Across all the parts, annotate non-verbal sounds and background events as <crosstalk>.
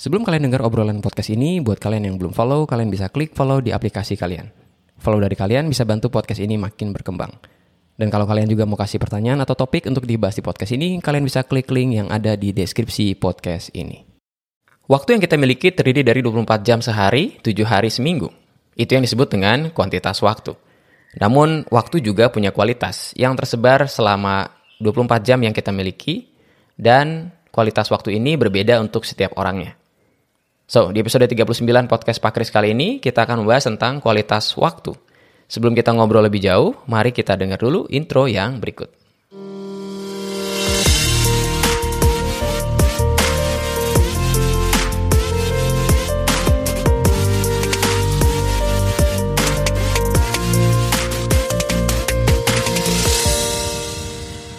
Sebelum kalian dengar obrolan podcast ini, buat kalian yang belum follow, kalian bisa klik follow di aplikasi kalian. Follow dari kalian bisa bantu podcast ini makin berkembang. Dan kalau kalian juga mau kasih pertanyaan atau topik untuk dibahas di podcast ini, kalian bisa klik link yang ada di deskripsi podcast ini. Waktu yang kita miliki terdiri dari 24 jam sehari, 7 hari seminggu. Itu yang disebut dengan kuantitas waktu. Namun, waktu juga punya kualitas yang tersebar selama 24 jam yang kita miliki dan kualitas waktu ini berbeda untuk setiap orangnya. So, di episode 39 podcast Pak Kris kali ini, kita akan membahas tentang kualitas waktu. Sebelum kita ngobrol lebih jauh, mari kita dengar dulu intro yang berikut.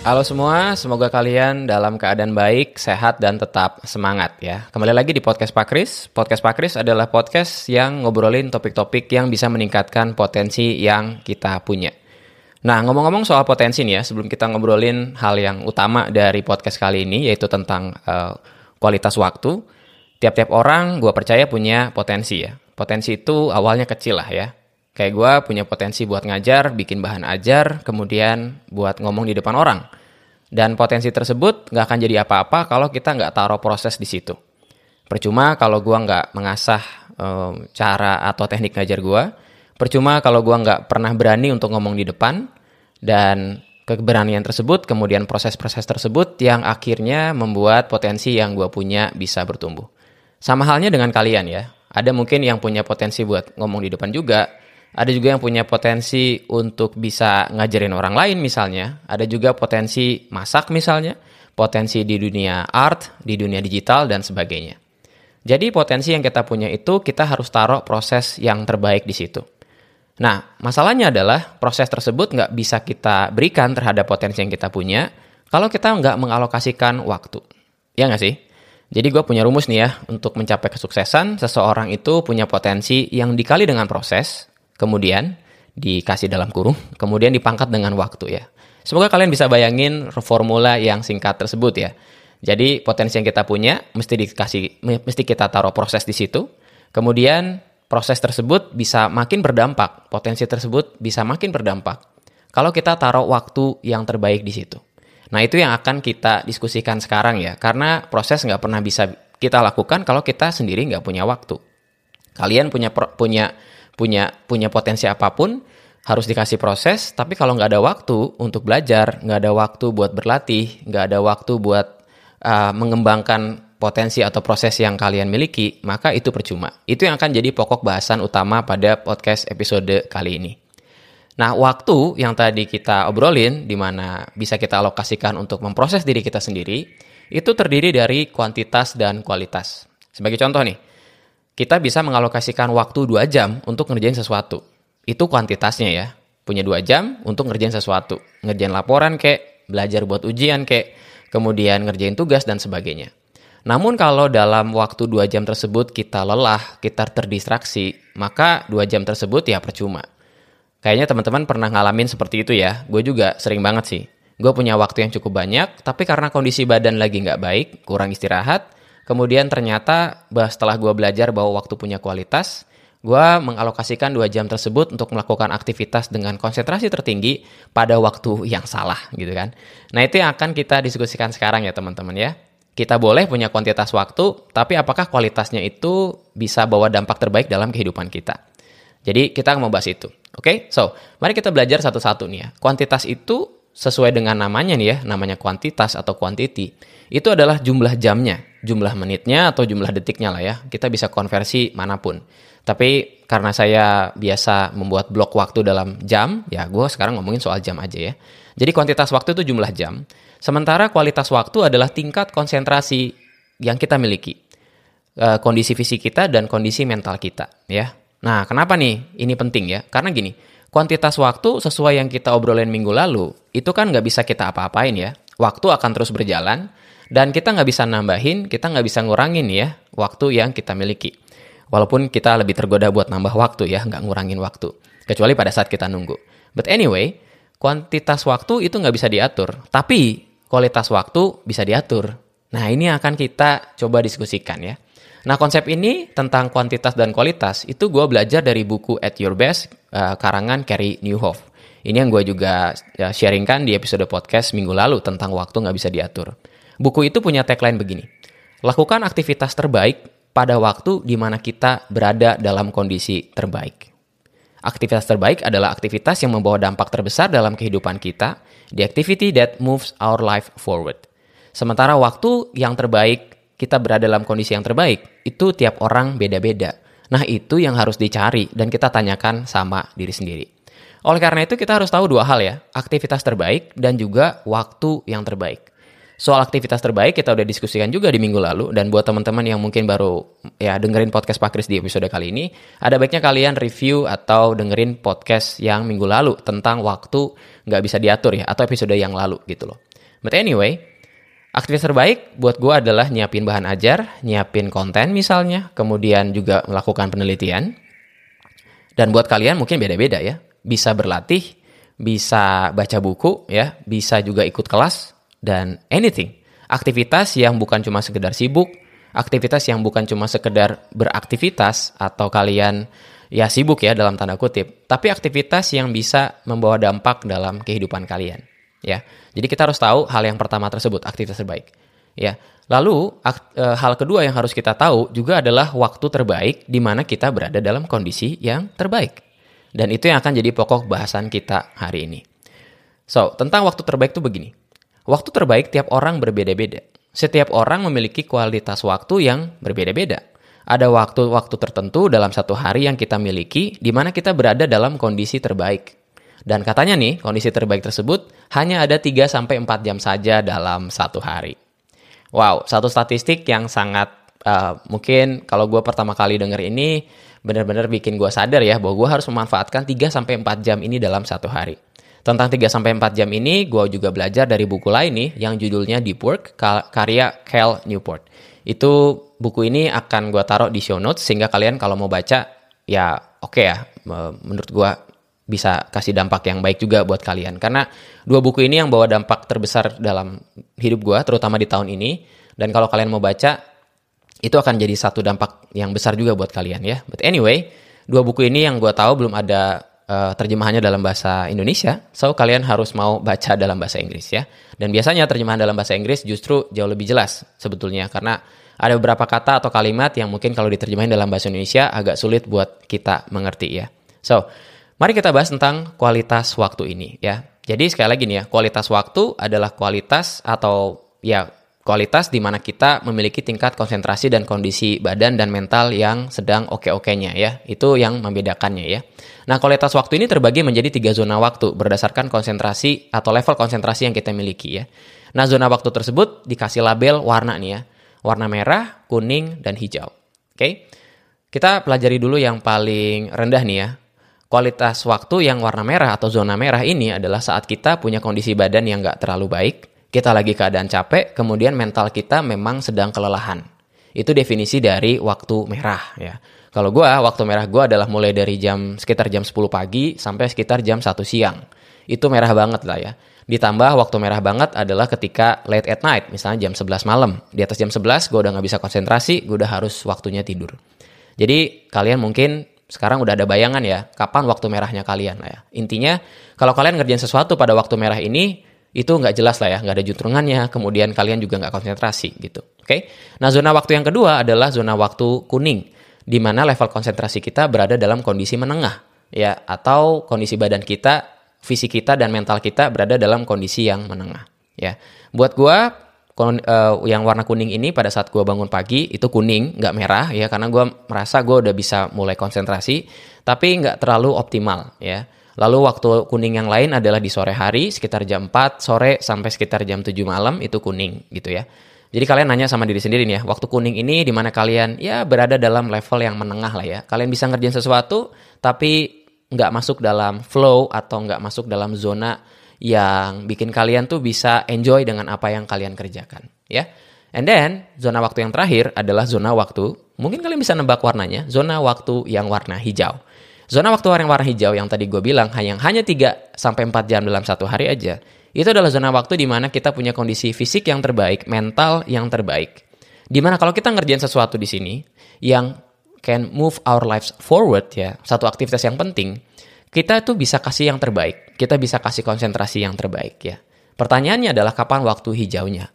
Halo semua, semoga kalian dalam keadaan baik, sehat, dan tetap semangat ya. Kembali lagi di Podcast Pak Kris. Podcast Pak Kris adalah podcast yang ngobrolin topik-topik yang bisa meningkatkan potensi yang kita punya. Nah, ngomong-ngomong soal potensi nih ya, sebelum kita ngobrolin hal yang utama dari podcast kali ini, yaitu tentang uh, kualitas waktu, tiap-tiap orang gue percaya punya potensi ya. Potensi itu awalnya kecil lah ya, Kayak gue punya potensi buat ngajar, bikin bahan ajar, kemudian buat ngomong di depan orang. Dan potensi tersebut nggak akan jadi apa-apa kalau kita nggak taruh proses di situ. Percuma kalau gue nggak mengasah um, cara atau teknik ngajar gue. Percuma kalau gue nggak pernah berani untuk ngomong di depan. Dan keberanian tersebut, kemudian proses-proses tersebut yang akhirnya membuat potensi yang gue punya bisa bertumbuh. Sama halnya dengan kalian ya. Ada mungkin yang punya potensi buat ngomong di depan juga, ada juga yang punya potensi untuk bisa ngajarin orang lain misalnya. Ada juga potensi masak misalnya. Potensi di dunia art, di dunia digital, dan sebagainya. Jadi potensi yang kita punya itu kita harus taruh proses yang terbaik di situ. Nah, masalahnya adalah proses tersebut nggak bisa kita berikan terhadap potensi yang kita punya kalau kita nggak mengalokasikan waktu. Ya nggak sih? Jadi gue punya rumus nih ya, untuk mencapai kesuksesan, seseorang itu punya potensi yang dikali dengan proses, kemudian dikasih dalam kurung, kemudian dipangkat dengan waktu ya. Semoga kalian bisa bayangin formula yang singkat tersebut ya. Jadi potensi yang kita punya mesti dikasih mesti kita taruh proses di situ. Kemudian proses tersebut bisa makin berdampak, potensi tersebut bisa makin berdampak kalau kita taruh waktu yang terbaik di situ. Nah itu yang akan kita diskusikan sekarang ya, karena proses nggak pernah bisa kita lakukan kalau kita sendiri nggak punya waktu. Kalian punya punya punya punya potensi apa pun harus dikasih proses. Tapi kalau nggak ada waktu untuk belajar nggak ada waktu buat berlatih nggak ada waktu buat uh, mengembangkan potensi atau proses yang kalian miliki maka itu percuma. Itu yang akan jadi pokok bahasan utama pada podcast episode kali ini. Nah waktu yang tadi kita obrolin di mana bisa kita alokasikan untuk memproses diri kita sendiri itu terdiri dari kuantitas dan kualitas. Sebagai contoh nih kita bisa mengalokasikan waktu 2 jam untuk ngerjain sesuatu. Itu kuantitasnya ya. Punya 2 jam untuk ngerjain sesuatu. Ngerjain laporan kek, belajar buat ujian kek, kemudian ngerjain tugas dan sebagainya. Namun kalau dalam waktu 2 jam tersebut kita lelah, kita terdistraksi, maka 2 jam tersebut ya percuma. Kayaknya teman-teman pernah ngalamin seperti itu ya. Gue juga sering banget sih. Gue punya waktu yang cukup banyak, tapi karena kondisi badan lagi nggak baik, kurang istirahat, Kemudian ternyata setelah gue belajar bahwa waktu punya kualitas, gue mengalokasikan dua jam tersebut untuk melakukan aktivitas dengan konsentrasi tertinggi pada waktu yang salah gitu kan. Nah itu yang akan kita diskusikan sekarang ya teman-teman ya. Kita boleh punya kuantitas waktu, tapi apakah kualitasnya itu bisa bawa dampak terbaik dalam kehidupan kita? Jadi kita akan membahas itu. Oke, okay? so mari kita belajar satu-satu nih ya. Kuantitas itu sesuai dengan namanya nih ya, namanya kuantitas atau quantity. Itu adalah jumlah jamnya, jumlah menitnya atau jumlah detiknya lah ya. Kita bisa konversi mana pun. Tapi karena saya biasa membuat blok waktu dalam jam, ya gue sekarang ngomongin soal jam aja ya. Jadi kuantitas waktu itu jumlah jam. Sementara kualitas waktu adalah tingkat konsentrasi yang kita miliki. E, kondisi fisik kita dan kondisi mental kita ya. Nah kenapa nih ini penting ya? Karena gini, kuantitas waktu sesuai yang kita obrolin minggu lalu, itu kan nggak bisa kita apa-apain ya. Waktu akan terus berjalan, dan kita nggak bisa nambahin, kita nggak bisa ngurangin ya waktu yang kita miliki. Walaupun kita lebih tergoda buat nambah waktu ya, nggak ngurangin waktu. Kecuali pada saat kita nunggu. But anyway, kuantitas waktu itu nggak bisa diatur. Tapi kualitas waktu bisa diatur. Nah ini akan kita coba diskusikan ya. Nah konsep ini tentang kuantitas dan kualitas itu gue belajar dari buku At Your Best uh, karangan Carrie Newhoff. Ini yang gue juga ya, sharingkan di episode podcast minggu lalu tentang waktu nggak bisa diatur. Buku itu punya tagline begini, lakukan aktivitas terbaik pada waktu di mana kita berada dalam kondisi terbaik. Aktivitas terbaik adalah aktivitas yang membawa dampak terbesar dalam kehidupan kita, the activity that moves our life forward. Sementara waktu yang terbaik, kita berada dalam kondisi yang terbaik, itu tiap orang beda-beda. Nah itu yang harus dicari dan kita tanyakan sama diri sendiri. Oleh karena itu kita harus tahu dua hal ya, aktivitas terbaik dan juga waktu yang terbaik. Soal aktivitas terbaik kita udah diskusikan juga di minggu lalu dan buat teman-teman yang mungkin baru ya dengerin podcast Pak Kris di episode kali ini, ada baiknya kalian review atau dengerin podcast yang minggu lalu tentang waktu nggak bisa diatur ya atau episode yang lalu gitu loh. But anyway, aktivitas terbaik buat gue adalah nyiapin bahan ajar, nyiapin konten misalnya, kemudian juga melakukan penelitian. Dan buat kalian mungkin beda-beda ya, bisa berlatih, bisa baca buku ya, bisa juga ikut kelas, dan anything. Aktivitas yang bukan cuma sekedar sibuk, aktivitas yang bukan cuma sekedar beraktivitas atau kalian ya sibuk ya dalam tanda kutip, tapi aktivitas yang bisa membawa dampak dalam kehidupan kalian. Ya, jadi kita harus tahu hal yang pertama tersebut aktivitas terbaik. Ya, lalu e, hal kedua yang harus kita tahu juga adalah waktu terbaik di mana kita berada dalam kondisi yang terbaik. Dan itu yang akan jadi pokok bahasan kita hari ini. So, tentang waktu terbaik itu begini. Waktu terbaik tiap orang berbeda-beda. Setiap orang memiliki kualitas waktu yang berbeda-beda. Ada waktu-waktu tertentu dalam satu hari yang kita miliki di mana kita berada dalam kondisi terbaik. Dan katanya nih, kondisi terbaik tersebut hanya ada 3 sampai 4 jam saja dalam satu hari. Wow, satu statistik yang sangat uh, mungkin kalau gue pertama kali denger ini benar-benar bikin gue sadar ya bahwa gue harus memanfaatkan 3 sampai 4 jam ini dalam satu hari. Tentang 3 sampai 4 jam ini gue juga belajar dari buku lain nih yang judulnya Deep Work karya Cal Newport. Itu buku ini akan gue taruh di show notes sehingga kalian kalau mau baca ya oke okay ya menurut gue bisa kasih dampak yang baik juga buat kalian. Karena dua buku ini yang bawa dampak terbesar dalam hidup gue terutama di tahun ini. Dan kalau kalian mau baca itu akan jadi satu dampak yang besar juga buat kalian ya. But anyway dua buku ini yang gue tahu belum ada uh, terjemahannya dalam bahasa Indonesia, so kalian harus mau baca dalam bahasa Inggris ya. Dan biasanya terjemahan dalam bahasa Inggris justru jauh lebih jelas sebetulnya. Karena ada beberapa kata atau kalimat yang mungkin kalau diterjemahin dalam bahasa Indonesia agak sulit buat kita mengerti ya. So, mari kita bahas tentang kualitas waktu ini ya. Jadi sekali lagi nih ya, kualitas waktu adalah kualitas atau ya kualitas di mana kita memiliki tingkat konsentrasi dan kondisi badan dan mental yang sedang oke-okenya ya. Itu yang membedakannya ya. Nah, kualitas waktu ini terbagi menjadi tiga zona waktu berdasarkan konsentrasi atau level konsentrasi yang kita miliki ya. Nah, zona waktu tersebut dikasih label warna nih ya. Warna merah, kuning, dan hijau. Oke. Kita pelajari dulu yang paling rendah nih ya. Kualitas waktu yang warna merah atau zona merah ini adalah saat kita punya kondisi badan yang nggak terlalu baik, kita lagi keadaan capek, kemudian mental kita memang sedang kelelahan. Itu definisi dari waktu merah ya. Kalau gue, waktu merah gue adalah mulai dari jam sekitar jam 10 pagi sampai sekitar jam 1 siang. Itu merah banget lah ya. Ditambah waktu merah banget adalah ketika late at night, misalnya jam 11 malam. Di atas jam 11 gue udah gak bisa konsentrasi, gue udah harus waktunya tidur. Jadi kalian mungkin sekarang udah ada bayangan ya, kapan waktu merahnya kalian lah ya. Intinya, kalau kalian ngerjain sesuatu pada waktu merah ini, itu nggak jelas lah ya, nggak ada juntrungannya, kemudian kalian juga nggak konsentrasi gitu. Oke, okay? nah zona waktu yang kedua adalah zona waktu kuning, di mana level konsentrasi kita berada dalam kondisi menengah, ya, atau kondisi badan kita, fisik kita dan mental kita berada dalam kondisi yang menengah, ya. Buat gua uh, yang warna kuning ini pada saat gua bangun pagi itu kuning, nggak merah ya, karena gua merasa gua udah bisa mulai konsentrasi, tapi nggak terlalu optimal ya Lalu waktu kuning yang lain adalah di sore hari sekitar jam 4 sore sampai sekitar jam 7 malam itu kuning gitu ya. Jadi kalian nanya sama diri sendiri nih ya, waktu kuning ini di mana kalian ya berada dalam level yang menengah lah ya. Kalian bisa ngerjain sesuatu tapi nggak masuk dalam flow atau nggak masuk dalam zona yang bikin kalian tuh bisa enjoy dengan apa yang kalian kerjakan ya. And then zona waktu yang terakhir adalah zona waktu, mungkin kalian bisa nebak warnanya, zona waktu yang warna hijau. Zona waktu yang warna hijau yang tadi gue bilang hanya hanya 3 sampai 4 jam dalam satu hari aja. Itu adalah zona waktu di mana kita punya kondisi fisik yang terbaik, mental yang terbaik. Di mana kalau kita ngerjain sesuatu di sini yang can move our lives forward ya, satu aktivitas yang penting, kita itu bisa kasih yang terbaik. Kita bisa kasih konsentrasi yang terbaik ya. Pertanyaannya adalah kapan waktu hijaunya.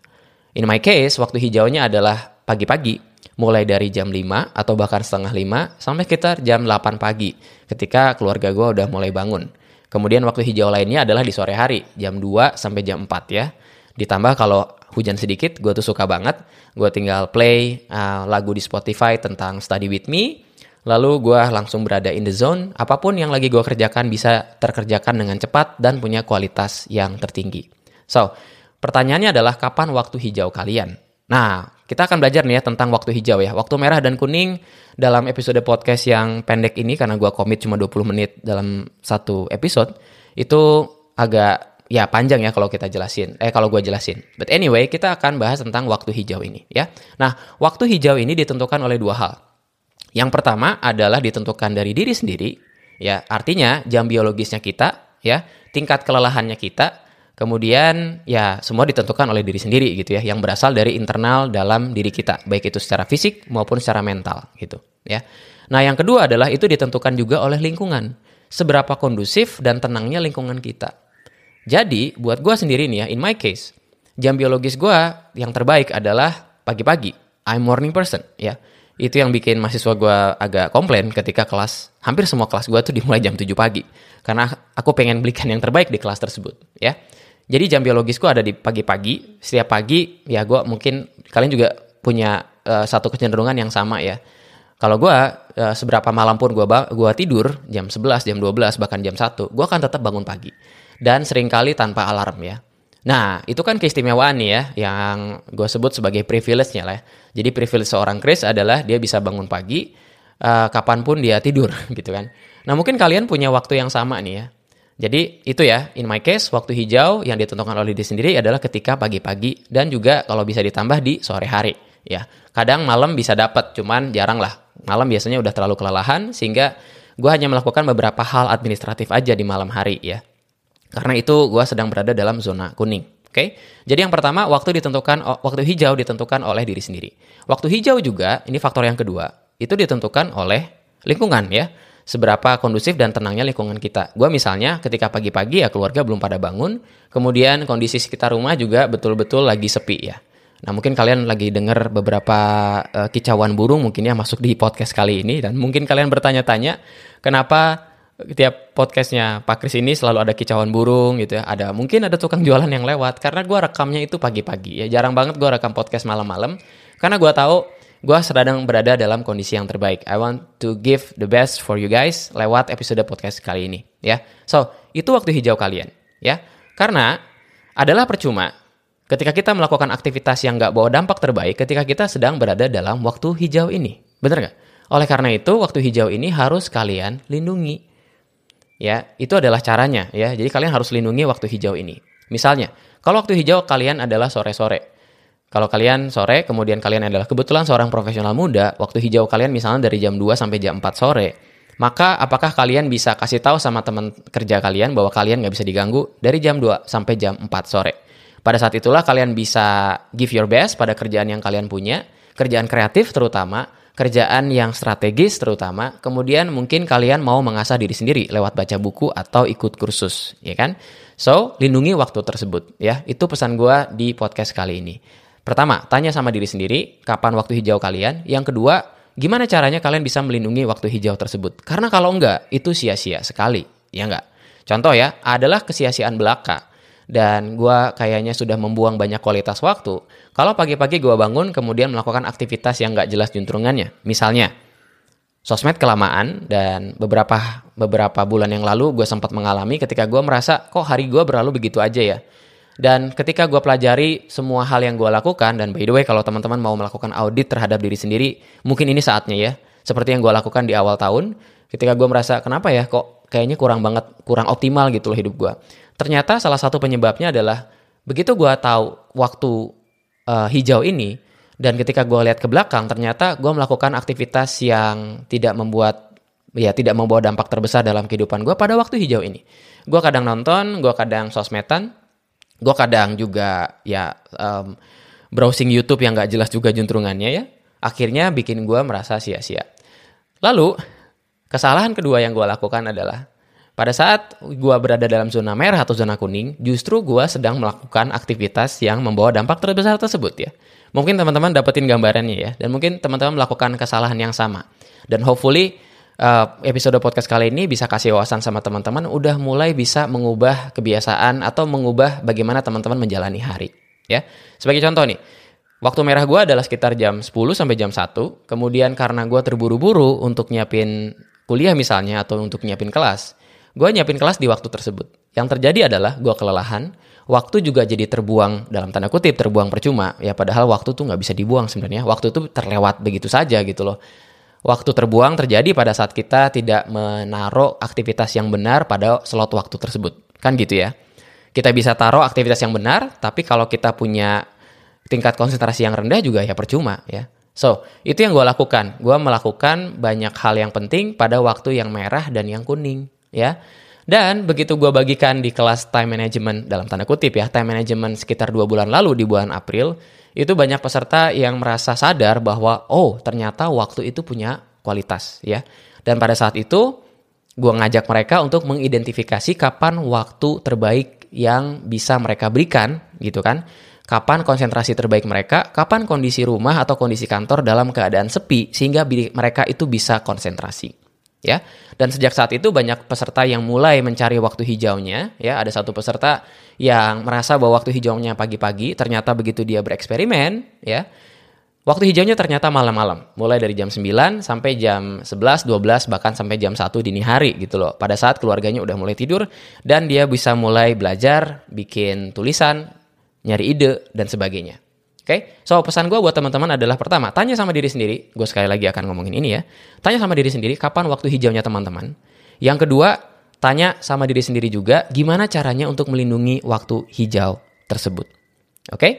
In my case, waktu hijaunya adalah pagi-pagi, mulai dari jam 5 atau bahkan setengah 5 sampai sekitar jam 8 pagi ketika keluarga gue udah mulai bangun. Kemudian waktu hijau lainnya adalah di sore hari, jam 2 sampai jam 4 ya. Ditambah kalau hujan sedikit, gue tuh suka banget. Gue tinggal play uh, lagu di Spotify tentang Study With Me. Lalu gue langsung berada in the zone. Apa pun yang lagi gue kerjakan bisa terkerjakan dengan cepat dan punya kualitas yang tertinggi. So, pertanyaannya adalah kapan waktu hijau kalian? Nah, kita akan belajar nih ya tentang waktu hijau ya. Waktu merah dan kuning dalam episode podcast yang pendek ini karena gue komit cuma 20 menit dalam satu episode. Itu agak ya panjang ya kalau kita jelasin. Eh kalau gue jelasin. But anyway, kita akan bahas tentang waktu hijau ini ya. Nah, waktu hijau ini ditentukan oleh dua hal. Yang pertama adalah ditentukan dari diri sendiri, ya. Artinya jam biologisnya kita, ya, tingkat kelelahannya kita, kemudian ya semua ditentukan oleh diri sendiri gitu ya, yang berasal dari internal dalam diri kita, baik itu secara fisik maupun secara mental gitu, ya. Nah, yang kedua adalah itu ditentukan juga oleh lingkungan. Seberapa kondusif dan tenangnya lingkungan kita. Jadi, buat gue sendiri nih ya, in my case, jam biologis gue yang terbaik adalah pagi-pagi. I'm morning person, ya. Itu yang bikin mahasiswa gue agak komplain ketika kelas, hampir semua kelas gue tuh dimulai jam 7 pagi. Karena aku pengen belikan yang terbaik di kelas tersebut, ya. Jadi jam biologis gue ada di pagi-pagi. Setiap pagi, ya gue mungkin, kalian juga punya uh, satu kecenderungan yang sama ya. Kalau gue uh, seberapa malam pun gue gua tidur jam 11, jam 12, bahkan jam 1, gue akan tetap bangun pagi dan sering kali tanpa alarm ya. Nah, itu kan keistimewaan nih ya, yang gue sebut sebagai privilege-nya lah. Ya. Jadi privilege seorang Chris adalah dia bisa bangun pagi, uh, kapan pun dia tidur <laughs> gitu kan. Nah, mungkin kalian punya waktu yang sama nih ya. Jadi itu ya, in my case, waktu hijau yang ditentukan oleh diri sendiri adalah ketika pagi-pagi dan juga kalau bisa ditambah di sore hari. Ya, kadang malam bisa dapat, cuman jarang lah. Malam biasanya udah terlalu kelelahan sehingga gue hanya melakukan beberapa hal administratif aja di malam hari ya. Karena itu gue sedang berada dalam zona kuning. Oke, okay? jadi yang pertama waktu ditentukan waktu hijau ditentukan oleh diri sendiri. Waktu hijau juga ini faktor yang kedua itu ditentukan oleh lingkungan ya. Seberapa kondusif dan tenangnya lingkungan kita. Gue misalnya ketika pagi-pagi ya keluarga belum pada bangun, kemudian kondisi sekitar rumah juga betul-betul lagi sepi ya. Nah mungkin kalian lagi dengar beberapa uh, kicauan burung mungkin ya masuk di podcast kali ini dan mungkin kalian bertanya-tanya kenapa tiap podcastnya Pak Kris ini selalu ada kicauan burung gitu ya. Ada mungkin ada tukang jualan yang lewat karena gue rekamnya itu pagi-pagi ya. Jarang banget gue rekam podcast malam-malam karena gue tahu gue sedang berada dalam kondisi yang terbaik. I want to give the best for you guys lewat episode podcast kali ini ya. So itu waktu hijau kalian ya. Karena adalah percuma ketika kita melakukan aktivitas yang nggak bawa dampak terbaik ketika kita sedang berada dalam waktu hijau ini. Bener nggak? Oleh karena itu, waktu hijau ini harus kalian lindungi ya itu adalah caranya ya. Jadi kalian harus lindungi waktu hijau ini. Misalnya kalau waktu hijau kalian adalah sore-sore. Kalau kalian sore kemudian kalian adalah kebetulan seorang profesional muda waktu hijau kalian misalnya dari jam 2 sampai jam 4 sore maka apakah kalian bisa kasih tahu sama teman kerja kalian bahwa kalian nggak bisa diganggu dari jam 2 sampai jam 4 sore? Pada saat itulah kalian bisa give your best pada kerjaan yang kalian punya kerjaan kreatif terutama kerjaan yang strategis terutama, kemudian mungkin kalian mau mengasah diri sendiri lewat baca buku atau ikut kursus, ya kan? So, lindungi waktu tersebut, ya. Itu pesan gue di podcast kali ini. Pertama, tanya sama diri sendiri, kapan waktu hijau kalian? Yang kedua, gimana caranya kalian bisa melindungi waktu hijau tersebut? Karena kalau enggak, itu sia-sia sekali, ya enggak? Contoh ya, adalah kesia-siaan belaka dan gue kayaknya sudah membuang banyak kualitas waktu. Kalau pagi-pagi gue bangun kemudian melakukan aktivitas yang gak jelas juntrungannya, misalnya sosmed kelamaan dan beberapa beberapa bulan yang lalu gue sempat mengalami ketika gue merasa kok hari gue berlalu begitu aja ya. Dan ketika gue pelajari semua hal yang gue lakukan, dan by the way kalau teman-teman mau melakukan audit terhadap diri sendiri, mungkin ini saatnya ya. Seperti yang gue lakukan di awal tahun, ketika gue merasa kenapa ya kok kayaknya kurang banget, kurang optimal gitu loh hidup gue. Ternyata salah satu penyebabnya adalah begitu gue tahu waktu uh, hijau ini dan ketika gue lihat ke belakang ternyata gue melakukan aktivitas yang tidak membuat ya tidak membawa dampak terbesar dalam kehidupan gue pada waktu hijau ini. Gue kadang nonton, gue kadang sosmedan, gue kadang juga ya um, browsing YouTube yang nggak jelas juga juntrungannya ya. Akhirnya bikin gue merasa sia-sia. Lalu, kesalahan kedua yang gue lakukan adalah pada saat gue berada dalam zona merah atau zona kuning, justru gue sedang melakukan aktivitas yang membawa dampak terbesar tersebut ya. Mungkin teman-teman dapetin gambarannya ya, dan mungkin teman-teman melakukan kesalahan yang sama. Dan hopefully uh, episode podcast kali ini bisa kasih wawasan sama teman-teman, udah mulai bisa mengubah kebiasaan atau mengubah bagaimana teman-teman menjalani hari. Ya, sebagai contoh nih, waktu merah gue adalah sekitar jam 10 sampai jam 1. Kemudian karena gue terburu-buru untuk nyiapin kuliah misalnya atau untuk nyiapin kelas, gue nyiapin kelas di waktu tersebut. Yang terjadi adalah gue kelelahan, waktu juga jadi terbuang dalam tanda kutip terbuang percuma. Ya padahal waktu tuh nggak bisa dibuang sebenarnya. Waktu itu terlewat begitu saja gitu loh. Waktu terbuang terjadi pada saat kita tidak menaruh aktivitas yang benar pada slot waktu tersebut. Kan gitu ya? Kita bisa taruh aktivitas yang benar tapi kalau kita punya tingkat konsentrasi yang rendah juga ya percuma ya. So itu yang gue lakukan. Gue melakukan banyak hal yang penting pada waktu yang merah dan yang kuning ya. Dan begitu gue bagikan di kelas time management dalam tanda kutip ya, time management sekitar dua bulan lalu di bulan April, itu banyak peserta yang merasa sadar bahwa oh ternyata waktu itu punya kualitas ya. Dan pada saat itu gue ngajak mereka untuk mengidentifikasi kapan waktu terbaik yang bisa mereka berikan gitu kan. Kapan konsentrasi terbaik mereka, kapan kondisi rumah atau kondisi kantor dalam keadaan sepi sehingga mereka itu bisa konsentrasi ya. Dan sejak saat itu banyak peserta yang mulai mencari waktu hijaunya, ya. Ada satu peserta yang merasa bahwa waktu hijaunya pagi-pagi, ternyata begitu dia bereksperimen, ya. Waktu hijaunya ternyata malam-malam, mulai dari jam 9 sampai jam 11, 12, bahkan sampai jam 1 dini hari gitu loh. Pada saat keluarganya udah mulai tidur dan dia bisa mulai belajar, bikin tulisan, nyari ide, dan sebagainya. Oke, okay? so pesan gue buat teman-teman adalah pertama, tanya sama diri sendiri. Gue sekali lagi akan ngomongin ini ya. Tanya sama diri sendiri kapan waktu hijaunya teman-teman. Yang kedua, tanya sama diri sendiri juga gimana caranya untuk melindungi waktu hijau tersebut. Oke? Okay?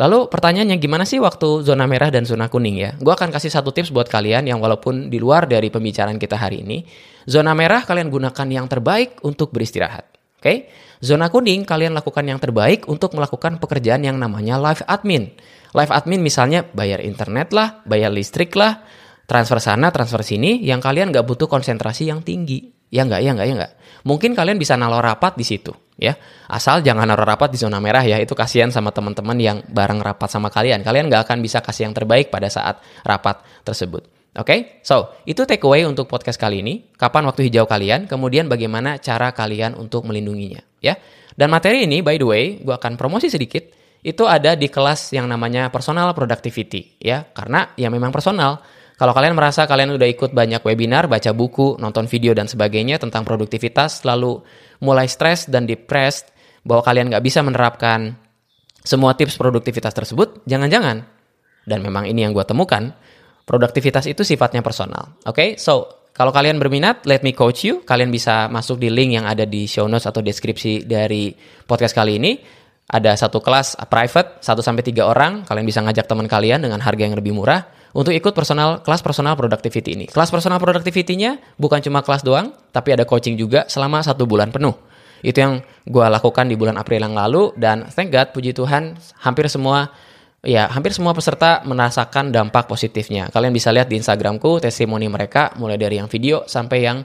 Lalu pertanyaannya gimana sih waktu zona merah dan zona kuning ya? Gue akan kasih satu tips buat kalian yang walaupun di luar dari pembicaraan kita hari ini. Zona merah kalian gunakan yang terbaik untuk beristirahat. Oke? Okay? Zona kuning kalian lakukan yang terbaik untuk melakukan pekerjaan yang namanya live admin. Live admin misalnya bayar internet lah, bayar listrik lah, transfer sana, transfer sini, yang kalian nggak butuh konsentrasi yang tinggi. Ya nggak, ya nggak, ya nggak. Mungkin kalian bisa nalar rapat di situ, ya. Asal jangan naruh rapat di zona merah ya, itu kasihan sama teman-teman yang bareng rapat sama kalian. Kalian nggak akan bisa kasih yang terbaik pada saat rapat tersebut. Oke, okay? so itu takeaway untuk podcast kali ini. Kapan waktu hijau kalian? Kemudian bagaimana cara kalian untuk melindunginya, ya? Dan materi ini, by the way, gue akan promosi sedikit. Itu ada di kelas yang namanya personal productivity, ya, karena ya memang personal. Kalau kalian merasa kalian udah ikut banyak webinar, baca buku, nonton video dan sebagainya tentang produktivitas, lalu mulai stres dan depressed bahwa kalian nggak bisa menerapkan semua tips produktivitas tersebut, jangan-jangan. Dan memang ini yang gue temukan Produktivitas itu sifatnya personal. Oke, okay? so kalau kalian berminat, let me coach you. Kalian bisa masuk di link yang ada di show notes atau deskripsi dari podcast kali ini. Ada satu kelas private, 1 sampai 3 orang. Kalian bisa ngajak teman kalian dengan harga yang lebih murah untuk ikut personal kelas personal productivity ini. Kelas personal productivity-nya bukan cuma kelas doang, tapi ada coaching juga selama satu bulan penuh. Itu yang gue lakukan di bulan April yang lalu dan thank God, puji Tuhan, hampir semua ya hampir semua peserta merasakan dampak positifnya. Kalian bisa lihat di Instagramku testimoni mereka mulai dari yang video sampai yang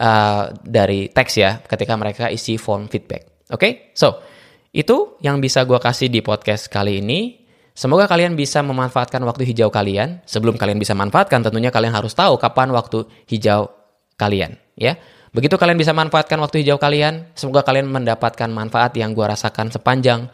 uh, dari teks ya ketika mereka isi form feedback. Oke, okay? so itu yang bisa gue kasih di podcast kali ini. Semoga kalian bisa memanfaatkan waktu hijau kalian. Sebelum kalian bisa manfaatkan, tentunya kalian harus tahu kapan waktu hijau kalian. Ya, begitu kalian bisa manfaatkan waktu hijau kalian, semoga kalian mendapatkan manfaat yang gue rasakan sepanjang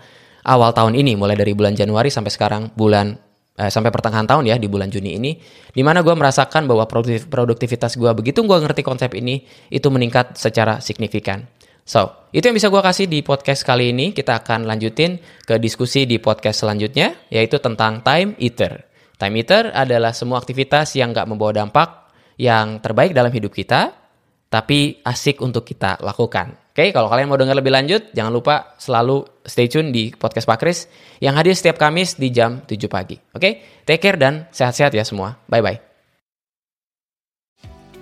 awal tahun ini mulai dari bulan Januari sampai sekarang bulan eh, sampai pertengahan tahun ya di bulan Juni ini di mana gue merasakan bahwa produktivitas gue begitu gue ngerti konsep ini itu meningkat secara signifikan. So, itu yang bisa gue kasih di podcast kali ini. Kita akan lanjutin ke diskusi di podcast selanjutnya, yaitu tentang time eater. Time eater adalah semua aktivitas yang gak membawa dampak yang terbaik dalam hidup kita, tapi asik untuk kita lakukan. Oke, kalau kalian mau dengar lebih lanjut, jangan lupa selalu stay tune di podcast Pak Kris yang hadir setiap Kamis di jam 7 pagi. Oke, take care dan sehat-sehat ya semua. Bye-bye.